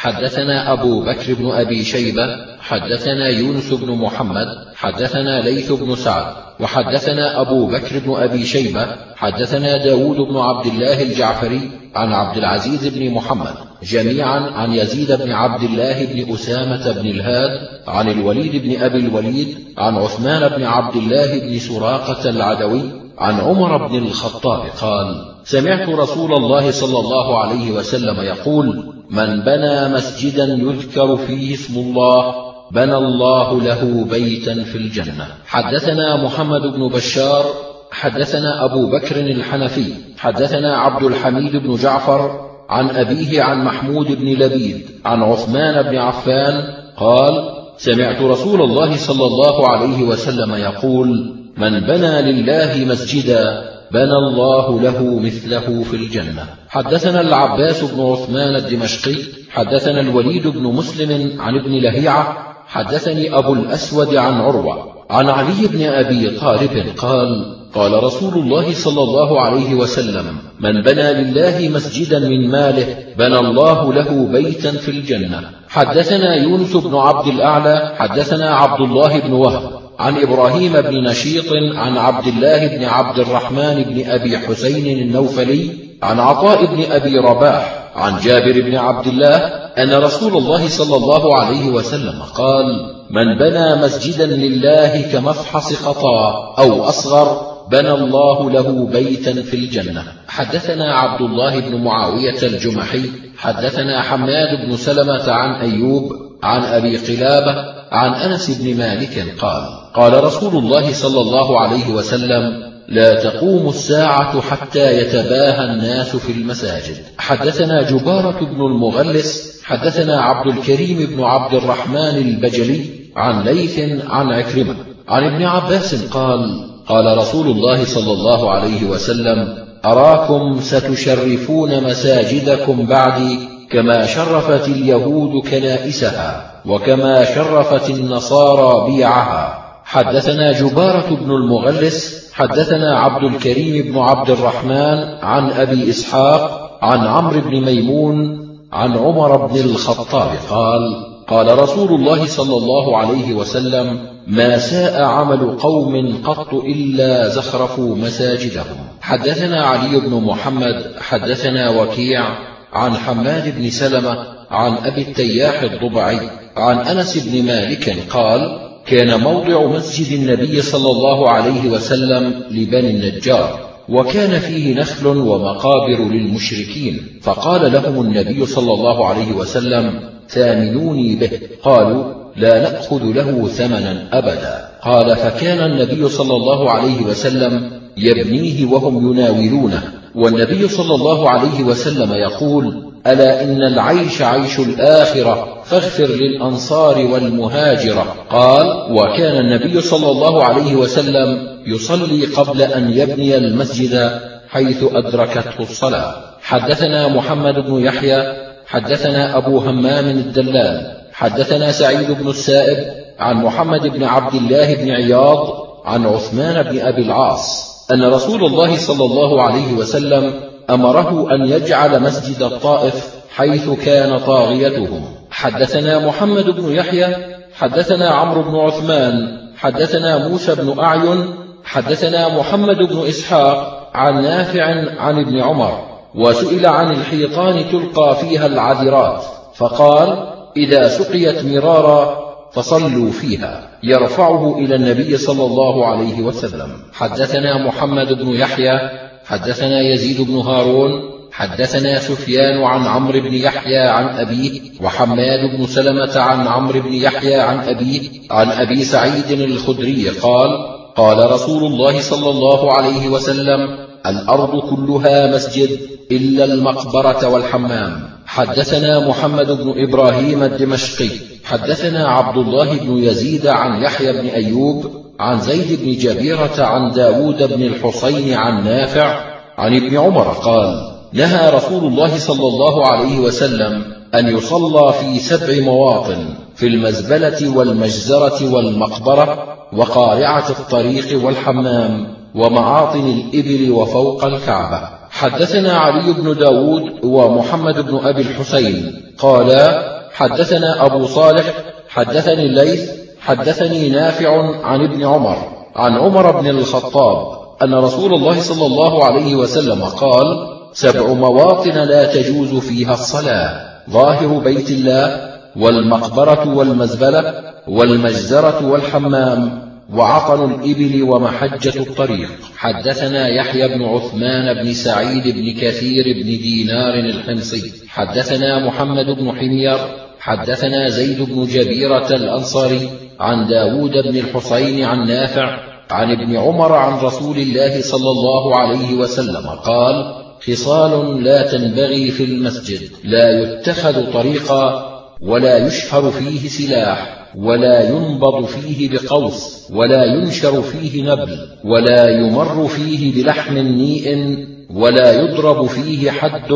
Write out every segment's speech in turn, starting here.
حدثنا أبو بكر بن أبي شيبة حدثنا يونس بن محمد حدثنا ليث بن سعد وحدثنا أبو بكر بن أبي شيبة حدثنا داود بن عبد الله الجعفري عن عبد العزيز بن محمد جميعا عن يزيد بن عبد الله بن أسامة بن الهاد عن الوليد بن أبي الوليد عن عثمان بن عبد الله بن سراقة العدوي عن عمر بن الخطاب قال سمعت رسول الله صلى الله عليه وسلم يقول من بنى مسجدا يذكر فيه اسم الله بنى الله له بيتا في الجنة. حدثنا محمد بن بشار حدثنا أبو بكر الحنفي حدثنا عبد الحميد بن جعفر عن أبيه عن محمود بن لبيد عن عثمان بن عفان قال سمعت رسول الله صلى الله عليه وسلم يقول من بنى لله مسجدا بنى الله له مثله في الجنة. حدثنا العباس بن عثمان الدمشقي حدثنا الوليد بن مسلم عن ابن لهيعة حدثني أبو الأسود عن عروة عن علي بن أبي طالب قال قال رسول الله صلى الله عليه وسلم من بنى لله مسجدا من ماله بنى الله له بيتا في الجنة. حدثنا يونس بن عبد الأعلى حدثنا عبد الله بن وهب عن إبراهيم بن نشيط عن عبد الله بن عبد الرحمن بن أبي حسين النوفلي عن عطاء بن أبي رباح عن جابر بن عبد الله أن رسول الله صلى الله عليه وسلم قال من بنى مسجدا لله كمفحص قطاع أو أصغر بنى الله له بيتا في الجنة. حدثنا عبد الله بن معاوية الجمحي حدثنا حماد بن سلمة عن أيوب عن أبي قلابة عن أنس بن مالك قال قال رسول الله صلى الله عليه وسلم لا تقوم الساعة حتى يتباهى الناس في المساجد. حدثنا جبارة بن المغلس حدثنا عبد الكريم بن عبد الرحمن البجلي عن ليث عن عكرمة عن ابن عباس قال قال رسول الله صلى الله عليه وسلم أراكم ستشرفون مساجدكم بعدي كما شرفت اليهود كنائسها وكما شرفت النصارى بيعها. حدثنا جبارة بن المغلس حدثنا عبد الكريم بن عبد الرحمن عن أبي إسحاق عن عمرو بن ميمون عن عمر بن الخطاب قال قال رسول الله صلى الله عليه وسلم ما ساء عمل قوم قط إلا زخرفوا مساجدهم حدثنا علي بن محمد حدثنا وكيع عن حماد بن سلمة عن أبي التياح الضبعي عن أنس بن مالك قال كان موضع مسجد النبي صلى الله عليه وسلم لبني النجار وكان فيه نخل ومقابر للمشركين فقال لهم النبي صلى الله عليه وسلم ثامنوني به. قالوا لا نأخذ له ثمنا أبدا. قال فكان النبي صلى الله عليه وسلم يبنيه وهم يناولونه. والنبي صلى الله عليه وسلم يقول ألا إن العيش عيش الآخرة فاغفر للأنصار والمهاجرة. قال وكان النبي صلى الله عليه وسلم يصلي قبل أن يبني المسجد حيث أدركته الصلاة. حدثنا محمد بن يحيى حدثنا أبو همام الدلال حدثنا سعيد بن السائب عن محمد بن عبد الله بن عياض عن عثمان بن أبي العاص. أن رسول الله صلى الله عليه وسلم أمره أن يجعل مسجد الطائف حيث كان طاغيتهم. حدثنا محمد بن يحيى حدثنا عمرو بن عثمان حدثنا موسى بن أعين حدثنا محمد بن إسحاق عن نافع عن ابن عمر وسئل عن الحيطان تلقى فيها العذرات فقال إذا سقيت مرارا فصلوا فيها. يرفعه إلى النبي صلى الله عليه وسلم. حدثنا محمد بن يحيى حدثنا يزيد بن هارون حدثنا سفيان عن عمرو بن يحيى عن أبيه وحماد بن سلمة عن عمرو بن يحيى عن أبيه عن أبي سعيد الخدري قال قال رسول الله صلى الله عليه وسلم الأرض كلها مسجد إلا المقبرة والحمام. حدثنا محمد بن إبراهيم الدمشقي. حدثنا عبد الله بن يزيد عن يحيى بن أيوب عن زيد بن جبيرة عن داود بن الحصين عن نافع عن ابن عمر قال نهى رسول الله صلى الله عليه وسلم أن يصلى في سبع مواطن في المزبلة والمجزرة والمقبرة وقارعة الطريق والحمام. ومعاطن الإبل وفوق الكعبة. حدثنا علي بن داود ومحمد بن أبي الحسين. قالا حدثنا أبو صالح حدثني الليث حدثني نافع عن ابن عمر عن عمر بن الخطاب أن رسول الله صلى الله عليه وسلم قال سبع مواطن لا تجوز فيها الصلاة. ظاهر بيت الله والمقبرة والمزبلة والمجزرة والحمام. وعطن الإبل ومحجة الطريق. حدثنا يحيى بن عثمان بن سعيد بن كثير بن دينار الحمصي. حدثنا محمد بن حمير. حدثنا زيد بن جبيرة الأنصاري عن داود بن الحسين عن نافع عن ابن عمر عن رسول الله صلى الله عليه وسلم قال خصال لا تنبغي في المسجد. لا يتخذ طريقا ولا يشهر فيه سلاح ولا ينبض فيه بقوس ولا ينشر فيه نبل ولا يمر فيه بلحم نيء ولا يضرب فيه حد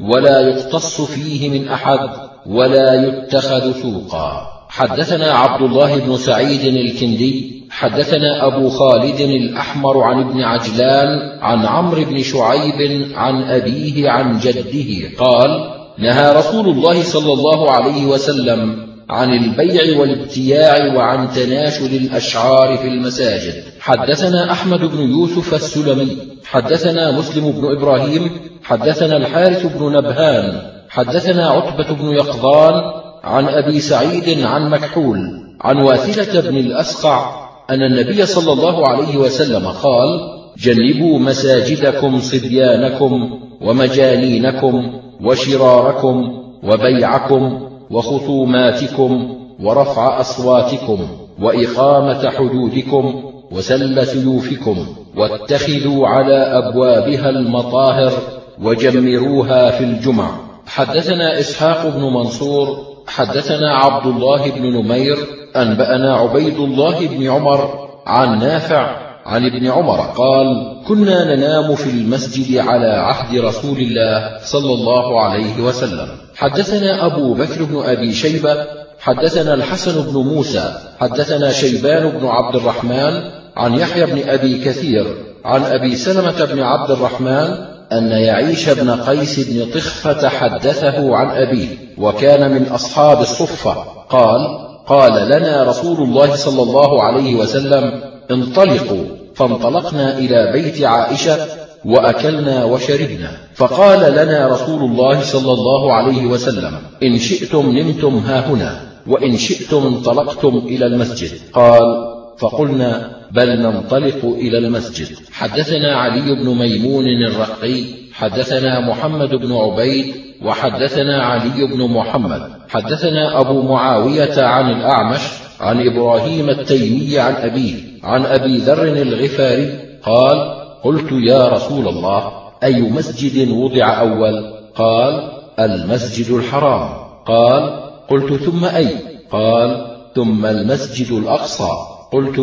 ولا يقتص فيه من أحد ولا يتخذ سوقا. حدثنا عبد الله بن سعيد الكندي حدثنا أبو خالد الأحمر عن ابن عجلان عن عمرو بن شعيب عن أبيه عن جده قال نهى رسول الله صلى الله عليه وسلم عن البيع والابتياع وعن تناشد الأشعار في المساجد. حدثنا أحمد بن يوسف السلمي حدثنا مسلم بن إبراهيم حدثنا الحارث بن نبهان حدثنا عتبة بن يقظان عن أبي سعيد عن مكحول عن واثلة بن الأسقع أن النبي صلى الله عليه وسلم قال جنبوا مساجدكم صبيانكم ومجانينكم وشراركم وبيعكم وخصوماتكم ورفع أصواتكم وإقامة حدودكم وسل سيوفكم واتخذوا على أبوابها المطاهر وجمروها في الجمع. حدثنا إسحاق بن منصور حدثنا عبد الله بن نمير أنبأنا عبيد الله بن عمر عن نافع عن ابن عمر قال كنا ننام في المسجد على عهد رسول الله صلى الله عليه وسلم. حدثنا أبو بكر بن أبي شيبة حدثنا الحسن بن موسى حدثنا شيبان بن عبد الرحمن عن يحيى بن أبي كثير عن أبي سلمة بن عبد الرحمن أن يعيش بن قيس بن طخفة حدثه عن أبيه وكان من أصحاب الصفة. قال قال لنا رسول الله صلى الله عليه وسلم انطلقوا فانطلقنا إلى بيت عائشة وأكلنا وشربنا. فقال لنا رسول الله صلى الله عليه وسلم إن شئتم نمتم هاهنا وإن شئتم انطلقتم إلى المسجد. قال فقلنا بل ننطلق إلى المسجد. حدثنا علي بن ميمون الرقي حدثنا محمد بن عبيد وحدثنا علي بن محمد. حدثنا أبو معاوية عن الأعمش عن إبراهيم التيمي عن أبيه. عن أبي ذر الغفاري قال قلت يا رسول الله أي مسجد وضع أول؟ قال المسجد الحرام. قال قلت ثم أي؟ قال ثم المسجد الأقصى. قلت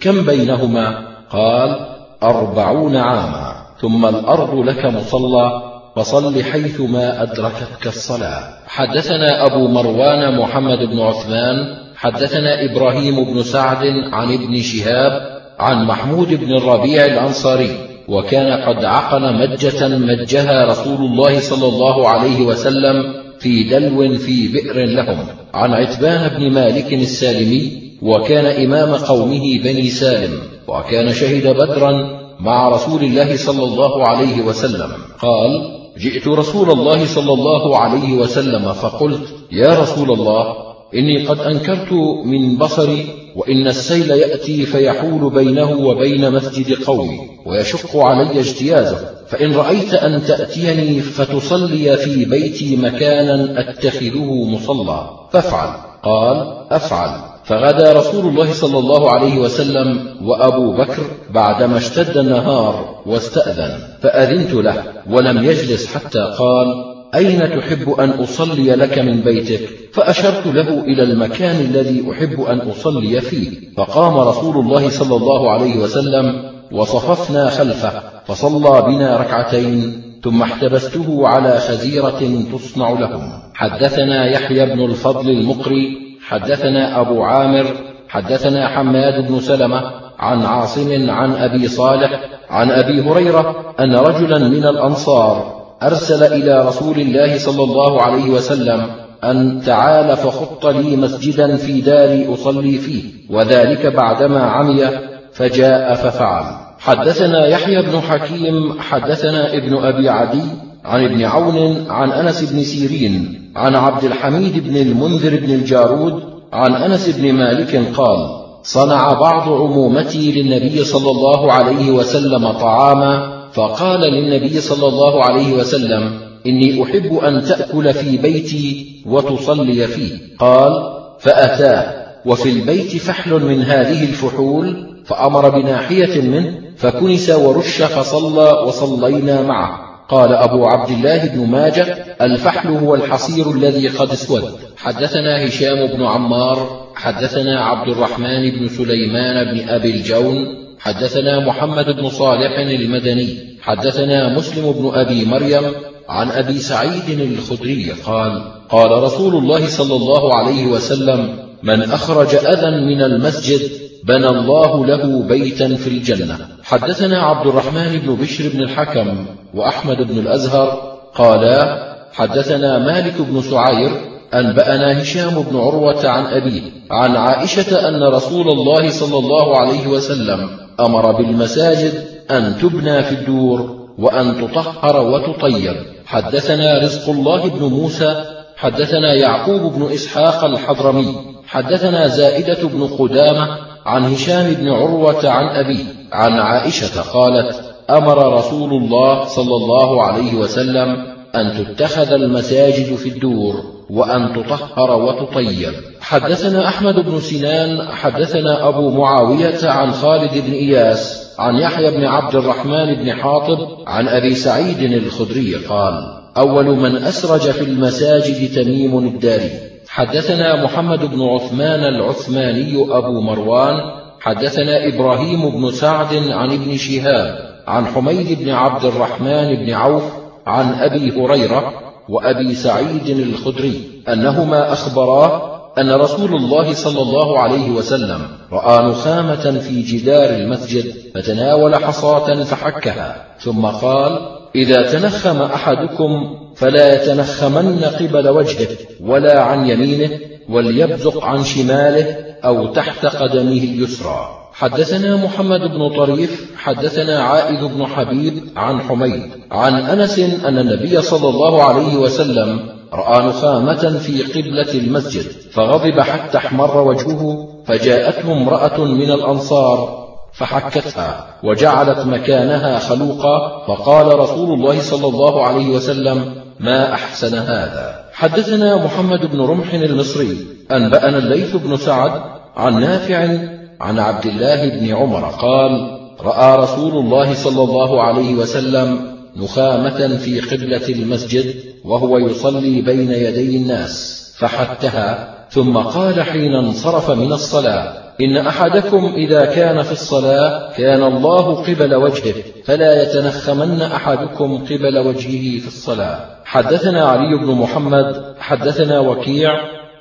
كم بينهما؟ قال أربعون عاما. ثم الأرض لك مصلى فصل حيثما أدركتك الصلاة. حدثنا أبو مروان محمد بن عثمان حدثنا إبراهيم بن سعد عن ابن شهاب عن محمود بن الربيع الأنصاري وكان قد عقن مجة مجها رسول الله صلى الله عليه وسلم في دلو في بئر لهم. عن عتبان بن مالك السالمي وكان إمام قومه بني سالم وكان شهد بدرا مع رسول الله صلى الله عليه وسلم. قال جئت رسول الله صلى الله عليه وسلم فقلت يا رسول الله إني قد أنكرت من بصري وإن السيل يأتي فيحول بينه وبين مسجد قومي ويشق علي اجتيازه فإن رأيت أن تأتيني فتصلي في بيتي مكانا أتخذه مصلى فافعل. قال أفعل. فغدا رسول الله صلى الله عليه وسلم وأبو بكر بعدما اشتد النهار واستأذن فأذنت له ولم يجلس حتى قال أين تحب أن أصلي لك من بيتك؟ فأشرت له إلى المكان الذي أحب أن أصلي فيه. فقام رسول الله صلى الله عليه وسلم وصففنا خلفه فصلى بنا ركعتين ثم احتبسته على خزيرة تصنع لهم. حدثنا يحيى بن الفضل المقري حدثنا أبو عامر حدثنا حماد بن سلمة عن عاصم عن أبي صالح عن أبي هريرة أن رجلا من الأنصار أرسل إلى رسول الله صلى الله عليه وسلم أن تعال فخط لي مسجدا في داري أصلي فيه وذلك بعدما عمي فجاء ففعل. حدثنا يحيى بن حكيم حدثنا ابن أبي عدي عن ابن عون عن أنس بن سيرين عن عبد الحميد بن المنذر بن الجارود عن أنس بن مالك قال صنع بعض عمومتي للنبي صلى الله عليه وسلم طعاما فقال للنبي صلى الله عليه وسلم إني أحب أن تأكل في بيتي وتصلي فيه. قال فأتاه وفي البيت فحل من هذه الفحول فأمر بناحية منه فكنس ورش فصلى وصلينا معه. قال أبو عبد الله بن ماجه الفحل هو الحصير الذي قد اسود. حدثنا هشام بن عمار حدثنا عبد الرحمن بن سليمان بن أبي الجون حدثنا محمد بن صالح المدني حدثنا مسلم بن أبي مريم عن أبي سعيد الخدري قال قال رسول الله صلى الله عليه وسلم من أخرج أذى من المسجد بنى الله له بيتا في الجنة. حدثنا عبد الرحمن بن بشر بن الحكم وأحمد بن الأزهر قالا حدثنا مالك بن سعير أنبأنا هشام بن عروة عن أبيه عن عائشة أن رسول الله صلى الله عليه وسلم أمر بالمساجد أن تبنى في الدور وأن تطهر وتطيب. حدثنا رزق الله بن موسى حدثنا يعقوب بن إسحاق الحضرمي حدثنا زائدة بن قدامة عن هشام بن عروة عن أبيه عن عائشة قالت أمر رسول الله صلى الله عليه وسلم أن تتخذ المساجد في الدور. وأن تطهر وتطيب. حدثنا أحمد بن سنان حدثنا أبو معاوية عن خالد بن إياس عن يحيى بن عبد الرحمن بن حاطب عن أبي سعيد الخدري قال أول من أسرج في المساجد تميم الداري. حدثنا محمد بن عثمان العثماني أبو مروان حدثنا إبراهيم بن سعد عن ابن شهاب عن حميد بن عبد الرحمن بن عوف عن أبي هريرة وأبي سعيد الخدري أنهما أخبراه أن رسول الله صلى الله عليه وسلم رأى نخامة في جدار المسجد فتناول حصاة فحكها ثم قال إذا تنخم أحدكم فلا يتنخمن قبل وجهه ولا عن يمينه وليبزق عن شماله أو تحت قدمه اليسرى. حدثنا محمد بن طريف حدثنا عائد بن حبيب عن حميد عن أنس أن النبي صلى الله عليه وسلم رأى نخامة في قبلة المسجد فغضب حتى احمر وجهه فجاءته امرأة من الأنصار فحكتها وجعلت مكانها خلوقا فقال رسول الله صلى الله عليه وسلم ما أحسن هذا. حدثنا محمد بن رمح المصري أنبأنا الليث بن سعد عن نافع عن عبد الله بن عمر قال رأى رسول الله صلى الله عليه وسلم نخامة في قبلة المسجد وهو يصلي بين يدي الناس فحتها ثم قال حين انصرف من الصلاة إن أحدكم إذا كان في الصلاة كان الله قبل وجهه فلا يتنخمن أحدكم قبل وجهه في الصلاة. حدثنا علي بن محمد حدثنا وكيع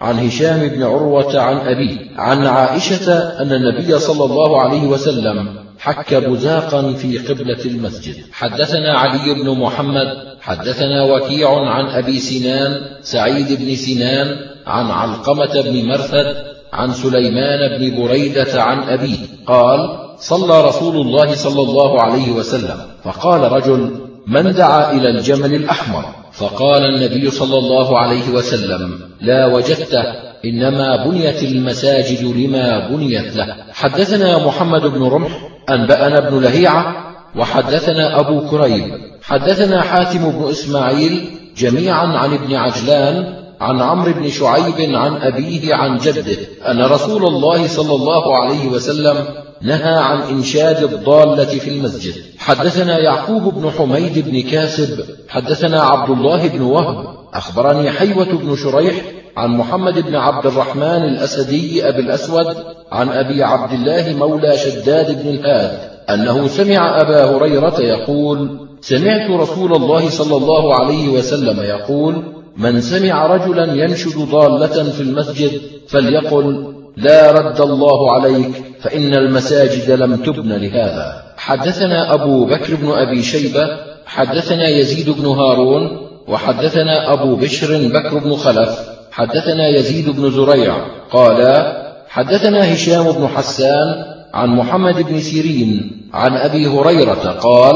عن هشام بن عروة عن أبيه عن عائشة أن النبي صلى الله عليه وسلم حك بزاقا في قبلة المسجد. حدثنا علي بن محمد حدثنا وكيع عن أبي سنان سعيد بن سنان عن علقمة بن مرثد عن سليمان بن بريدة عن أبيه قال صلى رسول الله صلى الله عليه وسلم فقال رجل من دعا إلى الجمل الأحمر؟ فقال النبي صلى الله عليه وسلم لا وجدته إنما بنيت المساجد لما بنيت له. حدثنا محمد بن رمح أنبأنا ابن لهيعة وحدثنا أبو كريب. حدثنا حاتم بن إسماعيل جميعا عن ابن عجلان عن عمرو بن شعيب عن أبيه عن جده أن رسول الله صلى الله عليه وسلم نهى عن إنشاد الضالة في المسجد. حدثنا يعقوب بن حميد بن كاسب حدثنا عبد الله بن وهب أخبرني حيوة بن شريح عن محمد بن عبد الرحمن الأسدي أبي الأسود عن أبي عبد الله مولى شداد بن الهاد أنه سمع أبا هريرة يقول سمعت رسول الله صلى الله عليه وسلم يقول من سمع رجلا ينشد ضالة في المسجد فليقل لا رد الله عليك فإن المساجد لم تبن لهذا. حدثنا أبو بكر بن أبي شيبة حدثنا يزيد بن هارون وحدثنا أبو بشر بكر بن خلف حدثنا يزيد بن زريع قال حدثنا هشام بن حسان عن محمد بن سيرين عن أبي هريرة قال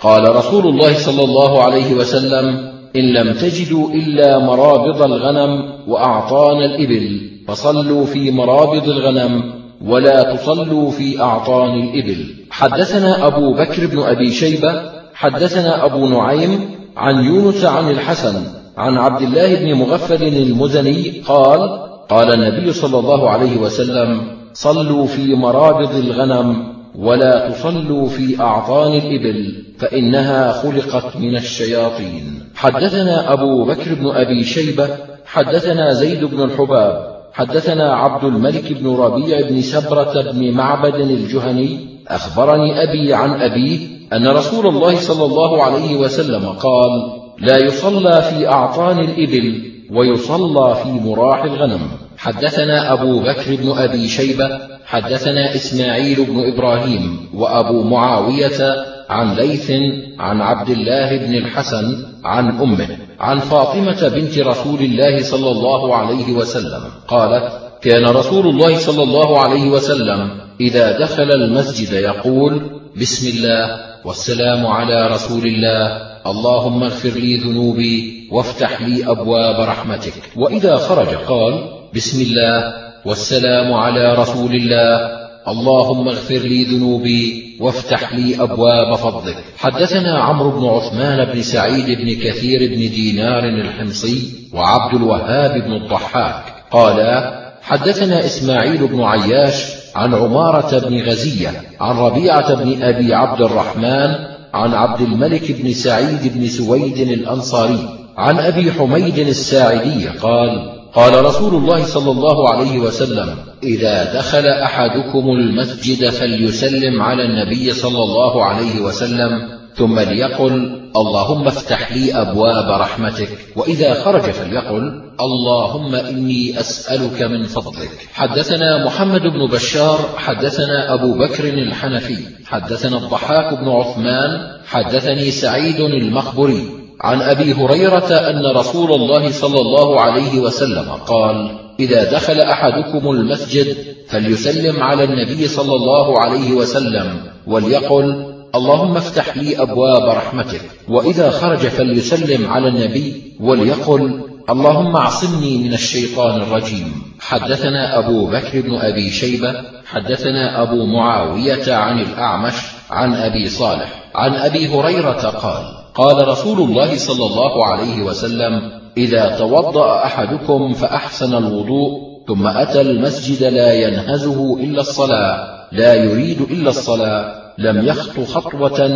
قال رسول الله صلى الله عليه وسلم إن لم تجدوا إلا مرابض الغنم وأعطان الإبل فصلوا في مرابض الغنم ولا تصلوا في أعطان الإبل. حدثنا أبو بكر بن أبي شيبة حدثنا أبو نعيم عن يونس عن الحسن عن عبد الله بن مغفل المزني قال قال النبي صلى الله عليه وسلم صلوا في مرابض الغنم ولا تصلوا في أعطان الإبل فإنها خلقت من الشياطين. حدثنا أبو بكر بن أبي شيبة حدثنا زيد بن الحباب حدثنا عبد الملك بن ربيع بن سبرة بن معبد الجهني أخبرني أبي عن أبيه أن رسول الله صلى الله عليه وسلم قال لا يصلى في أعطان الإبل ويصلى في مراح الغنم. حدثنا أبو بكر بن أبي شيبة حدثنا إسماعيل بن إبراهيم وأبو معاوية عن ليث عن عبد الله بن الحسن عن أمه عن فاطمة بنت رسول الله صلى الله عليه وسلم قالت كان رسول الله صلى الله عليه وسلم إذا دخل المسجد يقول بسم الله والسلام على رسول الله اللهم اغفر لي ذنوبي وافتح لي أبواب رحمتك. وإذا خرج قال بسم الله والسلام على رسول الله. اللهم اغفر لي ذنوبي وافتح لي أبواب فضلك. حدثنا عمرو بن عثمان بن سعيد بن كثير بن دينار الحمصي وعبد الوهاب بن الضحاك. قالا حدثنا إسماعيل بن عياش عن عمارة بن غزية عن ربيعة بن أبي عبد الرحمن عن عبد الملك بن سعيد بن سويد الأنصاري عن أبي حميد الساعدي قال قال رسول الله صلى الله عليه وسلم إذا دخل أحدكم المسجد فليسلم على النبي صلى الله عليه وسلم ثم ليقل اللهم افتح لي أبواب رحمتك وإذا خرج فليقل اللهم إني أسألك من فضلك. حدثنا محمد بن بشار حدثنا أبو بكر الحنفي حدثنا الضحاك بن عثمان حدثني سعيد المخبري عن أبي هريرة أن رسول الله صلى الله عليه وسلم قال إذا دخل أحدكم المسجد فليسلم على النبي صلى الله عليه وسلم وليقل اللهم افتح لي أبواب رحمتك وإذا خرج فليسلم على النبي وليقل اللهم اعصمني من الشيطان الرجيم. حدثنا أبو بكر بن أبي شيبة حدثنا أبو معاوية عن الأعمش عن أبي صالح عن أبي هريرة قال قال رسول الله صلى الله عليه وسلم إذا توضأ أحدكم فأحسن الوضوء ثم أتى المسجد لا ينهزه إلا الصلاة لا يريد إلا الصلاة لم يخط خطوة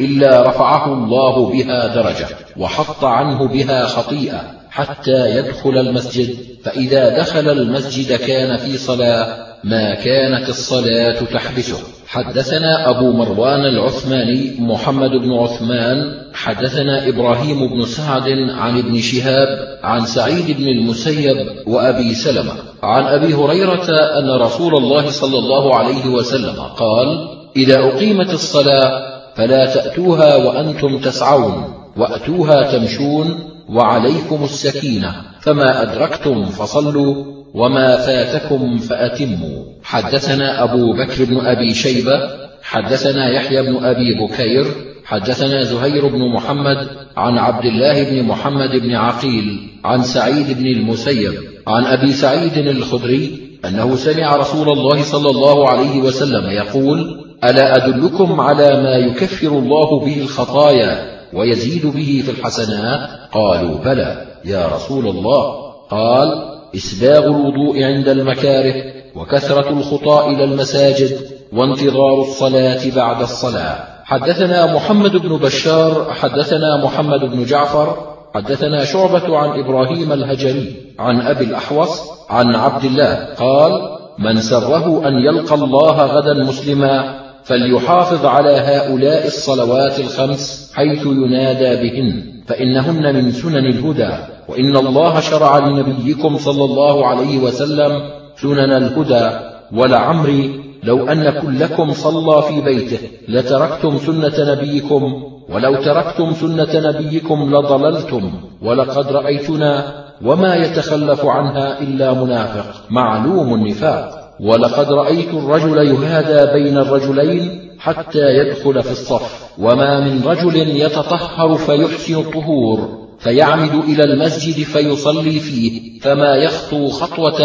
إلا رفعه الله بها درجة وحط عنه بها خطيئة حتى يدخل المسجد فإذا دخل المسجد كان في صلاة ما كانت الصلاة تحبسه. حدثنا أبو مروان العثماني محمد بن عثمان حدثنا إبراهيم بن سعد عن ابن شهاب عن سعيد بن المسيب وأبي سلمة. عن أبي هريرة أن رسول الله صلى الله عليه وسلم قال إذا أقيمت الصلاة فلا تأتوها وأنتم تسعون وأتوها تمشون وعليكم السكينة فما أدركتم فصلوا وما فاتكم فأتموا. حدثنا أبو بكر بن أبي شيبة حدثنا يحيى بن أبي بكير حدثنا زهير بن محمد عن عبد الله بن محمد بن عقيل عن سعيد بن المسيب عن أبي سعيد الخدري أنه سمع رسول الله صلى الله عليه وسلم يقول ألا أدلكم على ما يكفر الله به الخطايا ويزيد به في الحسنات؟ قالوا بلى يا رسول الله. قال إسباغ الوضوء عند المكاره وكثرة الخطى إلى المساجد وانتظار الصلاة بعد الصلاة. حدثنا محمد بن بشار حدثنا محمد بن جعفر حدثنا شعبة عن إبراهيم الهجري عن أبي الأحوص عن عبد الله قال من سره أن يلقى الله غدا مسلما فليحافظ على هؤلاء الصلوات الخمس حيث ينادى بهن فإنهن من سنن الهدى. وإن الله شرع لنبيكم صلى الله عليه وسلم سنن الهدى ولعمري لو أن كلكم صلى في بيته لتركتم سنة نبيكم ولو تركتم سنة نبيكم لضللتم ولقد رأيتنا وما يتخلف عنها إلا منافق معلوم النفاق. ولقد رأيت الرجل يهادى بين الرجلين حتى يدخل في الصف وما من رجل يتطهر فيحسن الطهور. فيعمد إلى المسجد فيصلي فيه فما يخطو خطوة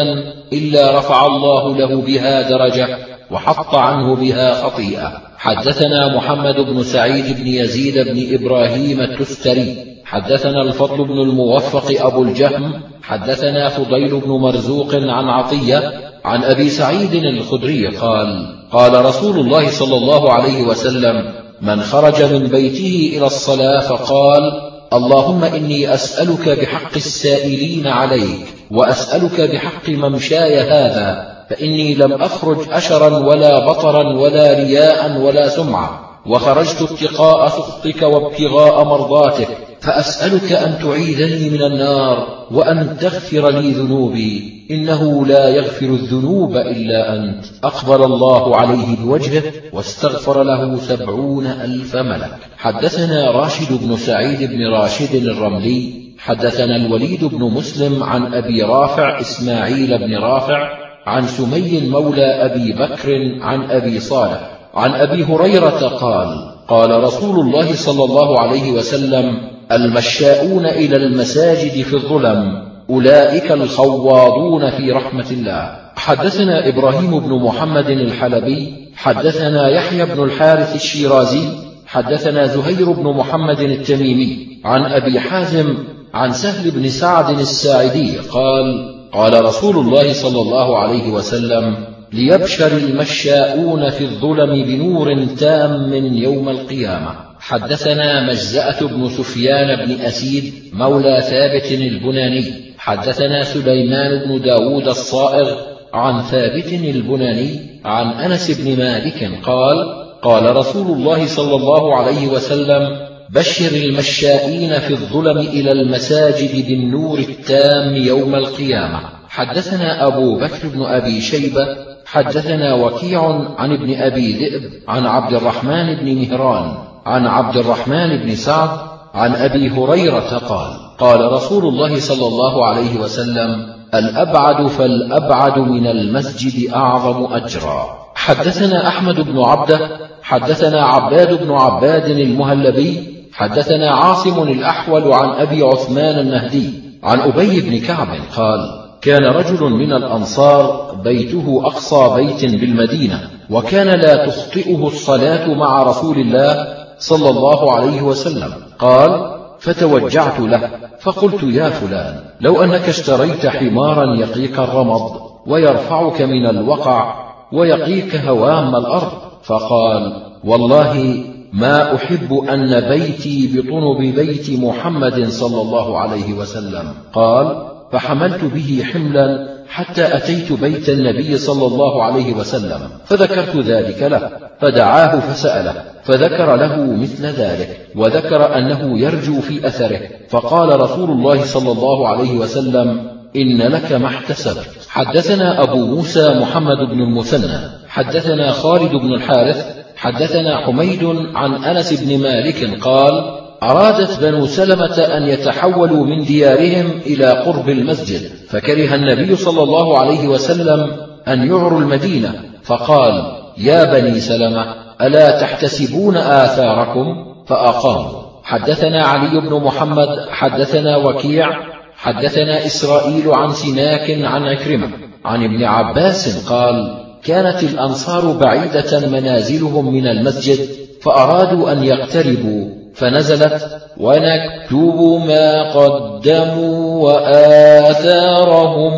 إلا رفع الله له بها درجة وحط عنه بها خطيئة. حدثنا محمد بن سعيد بن يزيد بن إبراهيم التستري حدثنا الفضل بن الموفق أبو الجهم حدثنا فضيل بن مرزوق عن عطية عن أبي سعيد الخدري قال قال رسول الله صلى الله عليه وسلم من خرج من بيته إلى الصلاة فقال اللهم إني أسألك بحق السائلين عليك وأسألك بحق ممشاي هذا فإني لم أخرج أشرا ولا بطرا ولا رياء ولا سمعة وخرجت اتقاء سخطك وابتغاء مرضاتك فأسألك أن تعيذني من النار وأن تغفر لي ذنوبي. إنه لا يغفر الذنوب إلا أنت. أقبل الله عليه بوجهه واستغفر له سبعون ألف ملك. حدثنا راشد بن سعيد بن راشد الرملي. حدثنا الوليد بن مسلم عن أبي رافع إسماعيل بن رافع عن سمي مولى أبي بكر عن أبي صالح. عن أبي هريرة قال قال رسول الله صلى الله عليه وسلم المشاؤون إلى المساجد في الظلم أولئك الخواضون في رحمة الله. حدثنا إبراهيم بن محمد الحلبي حدثنا يحيى بن الحارث الشيرازي حدثنا زهير بن محمد التميمي عن أبي حازم عن سهل بن سعد الساعدي قال قال رسول الله صلى الله عليه وسلم ليبشر المشاؤون في الظلم بنور تام يوم القيامة. حدثنا مجزأة بن سفيان بن أسيد مولى ثابت البناني. حدثنا سليمان بن داود الصائغ عن ثابت البناني عن أنس بن مالك قال قال رسول الله صلى الله عليه وسلم بشر المشائين في الظلم إلى المساجد بالنور التام يوم القيامة. حدثنا أبو بكر بن أبي شيبة حدثنا وكيع عن ابن أبي ذئب عن عبد الرحمن بن مهران عن عبد الرحمن بن سعد عن أبي هريرة قال قال رسول الله صلى الله عليه وسلم الأبعد فالأبعد من المسجد أعظم أجرا. حدثنا أحمد بن عبده حدثنا عباد بن عباد المهلبي حدثنا عاصم الأحول عن أبي عثمان النهدي عن أبي بن كعب قال كان رجل من الأنصار بيته أقصى بيت بالمدينة وكان لا تخطئه الصلاة مع رسول الله صلى الله عليه وسلم. قال فتوجعت له فقلت يا فلان لو أنك اشتريت حمارا يقيك الرمض ويرفعك من الوقع ويقيك هوام الأرض. فقال والله ما أحب أن بيتي بطنب بيت محمد صلى الله عليه وسلم. قال فحملت به حملا حتى أتيت بيت النبي صلى الله عليه وسلم فذكرت ذلك له فدعاه فسأله فذكر له مثل ذلك وذكر أنه يرجو في أثره فقال رسول الله صلى الله عليه وسلم إن لك ما احتسبت حدثنا أبو موسى محمد بن المثنى حدثنا خالد بن الحارث حدثنا حميد عن أنس بن مالك قال أرادت بنو سلمة أن يتحولوا من ديارهم إلى قرب المسجد فكره النبي صلى الله عليه وسلم أن يعروا المدينة فقال يا بني سلمة ألا تحتسبون آثاركم؟ فأقاموا حدثنا علي بن محمد حدثنا وكيع حدثنا إسرائيل عن سناك عن عكرمة عن ابن عباس قال كانت الأنصار بعيدة منازلهم من المسجد فأرادوا أن يقتربوا. فنزلت ونكتب ما قدموا وآثارهم.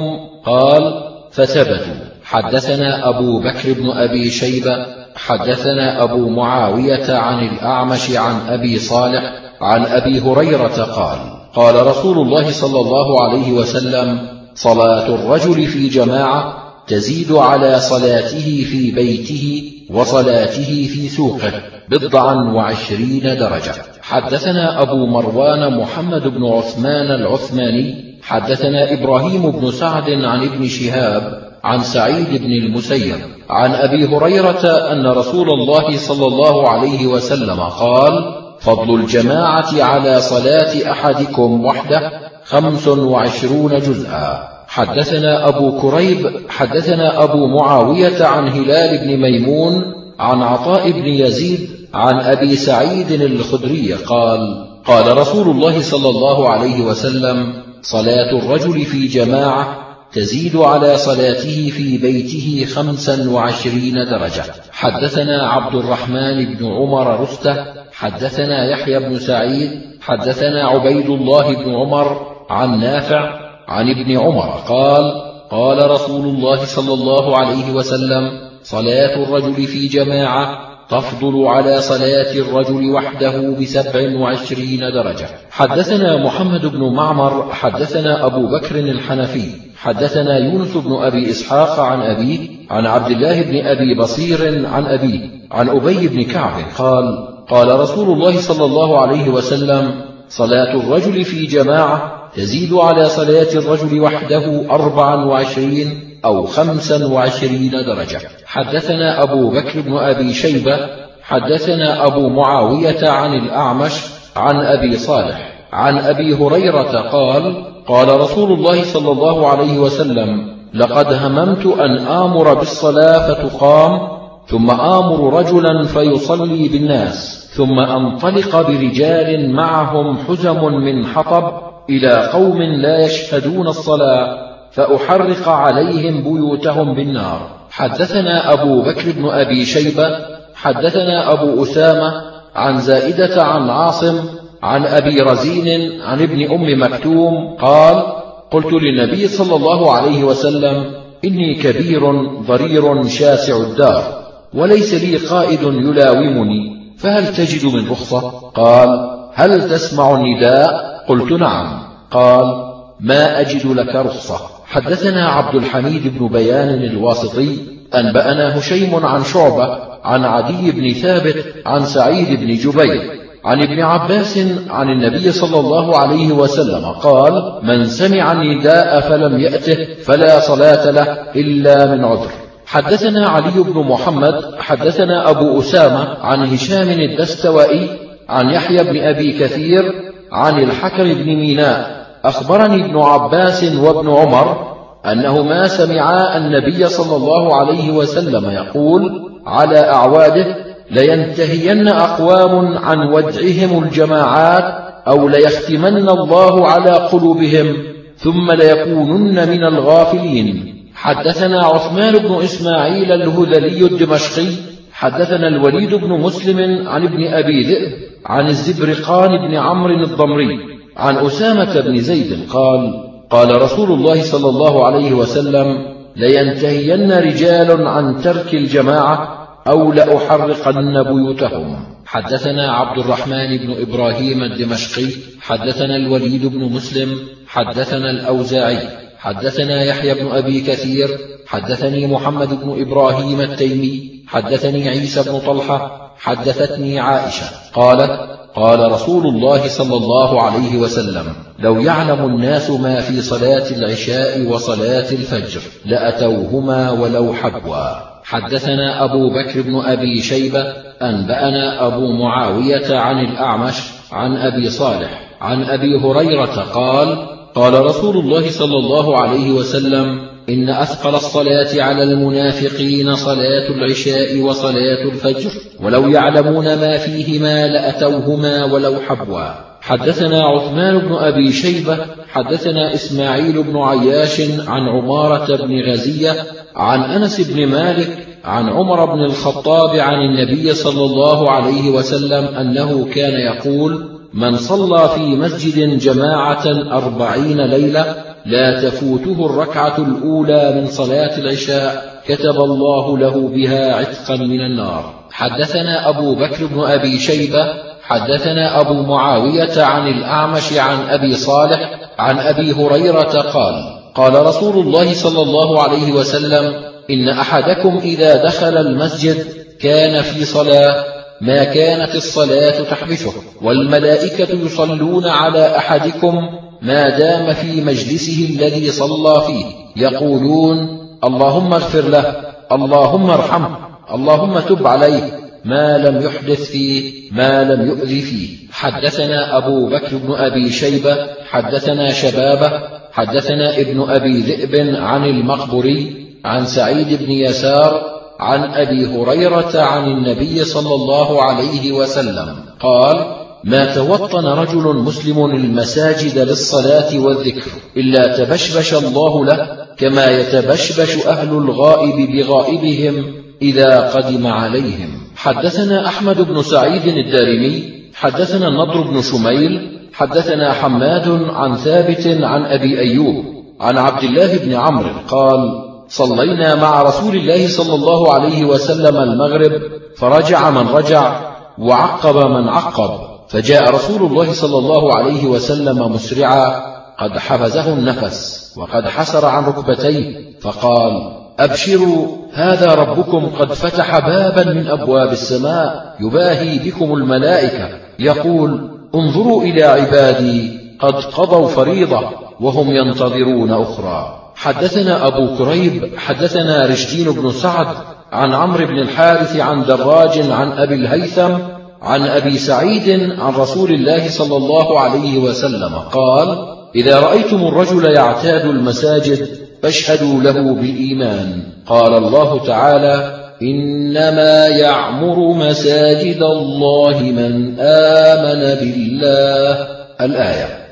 قال فثبتوا. حدثنا أبو بكر بن أبي شيبة. حدثنا أبو معاوية عن الأعمش عن أبي صالح عن أبي هريرة قال قال رسول الله صلى الله عليه وسلم صلاة الرجل في جماعة تزيد على صلاته في بيته وصلاته في سوقه بضعا وعشرين درجة. حدثنا أبو مروان محمد بن عثمان العثماني حدثنا إبراهيم بن سعد عن ابن شهاب عن سعيد بن المسيب عن أبي هريرة أن رسول الله صلى الله عليه وسلم قال فضل الجماعة على صلاة أحدكم وحده خمس وعشرون جزءا. حدثنا أبو كريب حدثنا أبو معاوية عن هلال بن ميمون عن عطاء بن يزيد عن أبي سعيد الخدري قال قال رسول الله صلى الله عليه وسلم صلاة الرجل في جماعة تزيد على صلاته في بيته خمسا وعشرين درجة. حدثنا عبد الرحمن بن عمر رستة حدثنا يحيى بن سعيد حدثنا عبيد الله بن عمر عن نافع عن ابن عمر قال قال رسول الله صلى الله عليه وسلم صلاة الرجل في جماعة تفضل على صلاة الرجل وحده بسبع وعشرين درجة. حدثنا محمد بن معمر حدثنا أبو بكر الحنفي حدثنا يونس بن أبي إسحاق عن أبيه عن عبد الله بن أبي بصير عن أبيه عن أبي بن كعب قال قال رسول الله صلى الله عليه وسلم صلاة الرجل في جماعة تزيد على صلاة الرجل وحده أربعا وعشرين أو خمسا وعشرين درجة. حدثنا أبو بكر بن أبي شيبة حدثنا أبو معاوية عن الأعمش عن أبي صالح عن أبي هريرة قال قال رسول الله صلى الله عليه وسلم لقد هممت أن آمر بالصلاة فتقام ثم آمر رجلا فيصلي بالناس ثم أنطلق برجال معهم حزم من حطب إلى قوم لا يشهدون الصلاة فأحرق عليهم بيوتهم بالنار. حدثنا أبو بكر بن أبي شيبة حدثنا أبو أسامة عن زائدة عن عاصم عن أبي رزين عن ابن أم مكتوم قال قلت للنبي صلى الله عليه وسلم إني كبير ضرير شاسع الدار وليس لي قائد يلاومني فهل تجد من رخصة؟ قال هل تسمع النداء؟ قلت نعم. قال ما أجد لك رخصة. حدثنا عبد الحميد بن بيان الواسطي أنبأنا هشيم عن شعبة عن عدي بن ثابت عن سعيد بن جبير عن ابن عباس عن النبي صلى الله عليه وسلم قال من سمع النداء فلم يأته فلا صلاة له إلا من عذر. حدثنا علي بن محمد حدثنا أبو أسامة عن هشام الدستوائي عن يحيى بن أبي كثير عن الحكم بن ميناء أخبرني ابن عباس وابن عمر أنهما سمعا النبي صلى الله عليه وسلم يقول على أعواده لينتهين أقوام عن ودعهم الجماعات أو ليختمن الله على قلوبهم ثم ليكونن من الغافلين. حدثنا عثمان بن إسماعيل الهذلي الدمشقي حدثنا الوليد بن مسلم عن ابن أبي ذئب عن الزبرقان بن عمرو الضمري عن أسامة بن زيد قال قال رسول الله صلى الله عليه وسلم لينتهين رجال عن ترك الجماعة أو لأحرقن بيوتهم. حدثنا عبد الرحمن بن إبراهيم الدمشقي حدثنا الوليد بن مسلم حدثنا الأوزاعي حدثنا يحيى بن أبي كثير حدثني محمد بن إبراهيم التيمي حدثني عيسى بن طلحة حدثتني عائشة قالت قال رسول الله صلى الله عليه وسلم لو يعلم الناس ما في صلاة العشاء وصلاة الفجر لأتوهما ولو حبوا. حدثنا أبو بكر بن أبي شيبة أنبأنا أبو معاوية عن الأعمش عن أبي صالح عن أبي هريرة قال قال رسول الله صلى الله عليه وسلم إن أثقل الصلاة على المنافقين صلاة العشاء وصلاة الفجر ولو يعلمون ما فيهما لأتوهما ولو حبوا. حدثنا عثمان بن أبي شيبة حدثنا إسماعيل بن عياش عن عمارة بن غزية عن أنس بن مالك عن عمر بن الخطاب عن النبي صلى الله عليه وسلم أنه كان يقول من صلى في مسجد جماعة أربعين ليلة لا تفوته الركعة الأولى من صلاة العشاء كتب الله له بها عتقا من النار. حدثنا أبو بكر بن أبي شيبة حدثنا أبو معاوية عن الأعمش عن أبي صالح عن أبي هريرة قال قال رسول الله صلى الله عليه وسلم إن أحدكم إذا دخل المسجد كان في صلاة ما كانت الصلاة تحبسه والملائكة يصلون على أحدكم ما دام في مجلسه الذي صلى فيه يقولون اللهم اغفر له اللهم ارحمه اللهم تب عليه ما لم يحدث فيه ما لم يؤذي فيه. حدثنا أبو بكر بن أبي شيبة حدثنا شبابة حدثنا ابن أبي ذئب عن المقبري عن سعيد بن يسار عن أبي هريرة عن النبي صلى الله عليه وسلم. قال ما توطن رجل مسلم المساجد للصلاة والذكر إلا تبشبش الله له كما يتبشبش أهل الغائب بغائبهم إذا قدم عليهم. حدثنا أحمد بن سعيد الدارمي حدثنا النضر بن شميل حدثنا حماد عن ثابت عن أبي أيوب عن عبد الله بن عمرو قال صلينا مع رسول الله صلى الله عليه وسلم المغرب فرجع من رجع وعقب من عقب. فجاء رسول الله صلى الله عليه وسلم مسرعا قد حفزه النفس وقد حسر عن ركبتيه فقال أبشروا هذا ربكم قد فتح بابا من أبواب السماء يباهي بكم الملائكة يقول انظروا إلى عبادي قد قضوا فريضة وهم ينتظرون أخرى. حدثنا أبو كريب حدثنا رشدين بن سعد عن عمرو بن الحارث عن دراج عن أبي الهيثم عن أبي سعيد عن رسول الله صلى الله عليه وسلم قال إذا رأيتم الرجل يعتاد المساجد فاشهدوا له بالإيمان. قال الله تعالى إنما يعمر مساجد الله من آمن بالله. الآية.